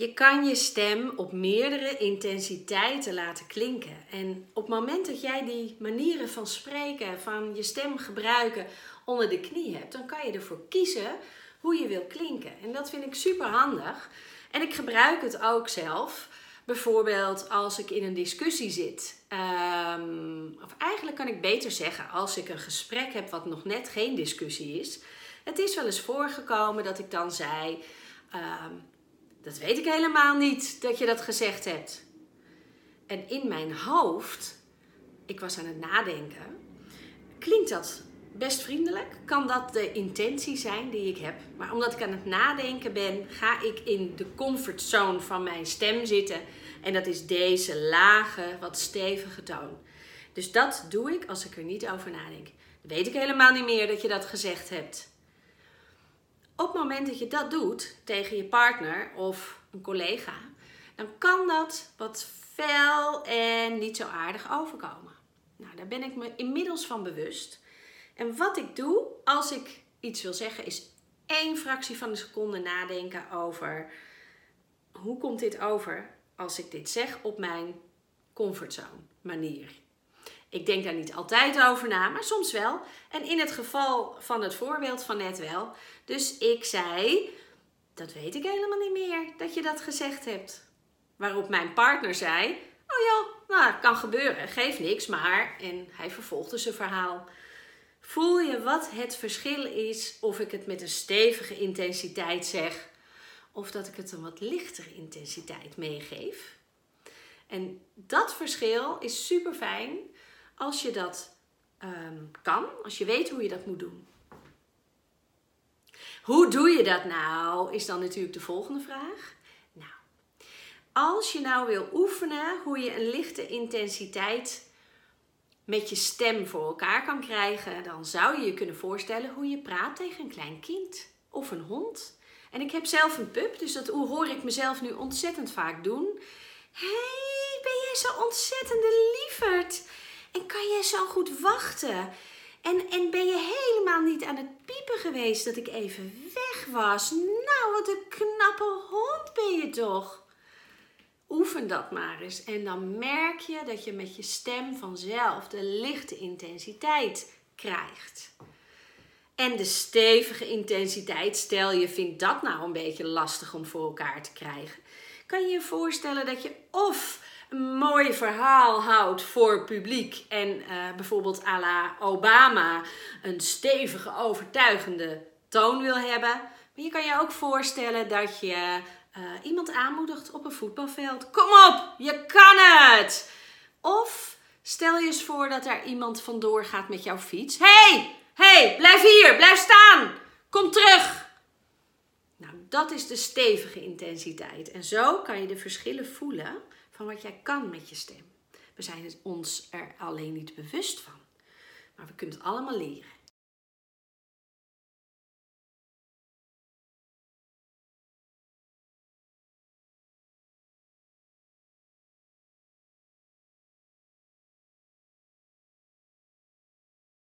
Je kan je stem op meerdere intensiteiten laten klinken. En op het moment dat jij die manieren van spreken, van je stem gebruiken onder de knie hebt, dan kan je ervoor kiezen hoe je wil klinken. En dat vind ik super handig. En ik gebruik het ook zelf. Bijvoorbeeld als ik in een discussie zit. Ehm, of eigenlijk kan ik beter zeggen als ik een gesprek heb wat nog net geen discussie is. Het is wel eens voorgekomen dat ik dan zei. Ehm, dat weet ik helemaal niet dat je dat gezegd hebt. En in mijn hoofd, ik was aan het nadenken, klinkt dat best vriendelijk. Kan dat de intentie zijn die ik heb. Maar omdat ik aan het nadenken ben, ga ik in de comfortzone van mijn stem zitten. En dat is deze lage, wat stevige toon. Dus dat doe ik als ik er niet over nadenk. Weet ik helemaal niet meer dat je dat gezegd hebt op het moment dat je dat doet tegen je partner of een collega, dan kan dat wat fel en niet zo aardig overkomen. Nou, daar ben ik me inmiddels van bewust. En wat ik doe als ik iets wil zeggen, is één fractie van een seconde nadenken over hoe komt dit over als ik dit zeg op mijn comfortzone manier. Ik denk daar niet altijd over na, maar soms wel. En in het geval van het voorbeeld van net wel. Dus ik zei: Dat weet ik helemaal niet meer dat je dat gezegd hebt. Waarop mijn partner zei: Oh ja, nou, kan gebeuren, geeft niks, maar. En hij vervolgde zijn verhaal. Voel je wat het verschil is of ik het met een stevige intensiteit zeg of dat ik het een wat lichtere intensiteit meegeef? En dat verschil is super fijn als je dat ehm, kan, als je weet hoe je dat moet doen. Hoe doe je dat nou? Is dan natuurlijk de volgende vraag. Nou, als je nou wil oefenen hoe je een lichte intensiteit met je stem voor elkaar kan krijgen, dan zou je je kunnen voorstellen hoe je praat tegen een klein kind of een hond. En ik heb zelf een pup, dus dat hoor ik mezelf nu ontzettend vaak doen. hey, ben jij zo ontzettende lieverd? En kan je zo goed wachten? En, en ben je helemaal niet aan het piepen geweest dat ik even weg was? Nou, wat een knappe hond ben je toch? Oefen dat maar eens. En dan merk je dat je met je stem vanzelf de lichte intensiteit krijgt. En de stevige intensiteit, stel je vindt dat nou een beetje lastig om voor elkaar te krijgen. Kan je je voorstellen dat je of een mooi verhaal houdt voor publiek en uh, bijvoorbeeld à la Obama een stevige, overtuigende toon wil hebben. Maar je kan je ook voorstellen dat je uh, iemand aanmoedigt op een voetbalveld. Kom op, je kan het! Of stel je eens voor dat er iemand vandoor gaat met jouw fiets. hey, hey, blijf hier, blijf staan, kom terug. Nou, dat is de stevige intensiteit. En zo kan je de verschillen voelen van wat jij kan met je stem. We zijn ons er alleen niet bewust van, maar we kunnen het allemaal leren.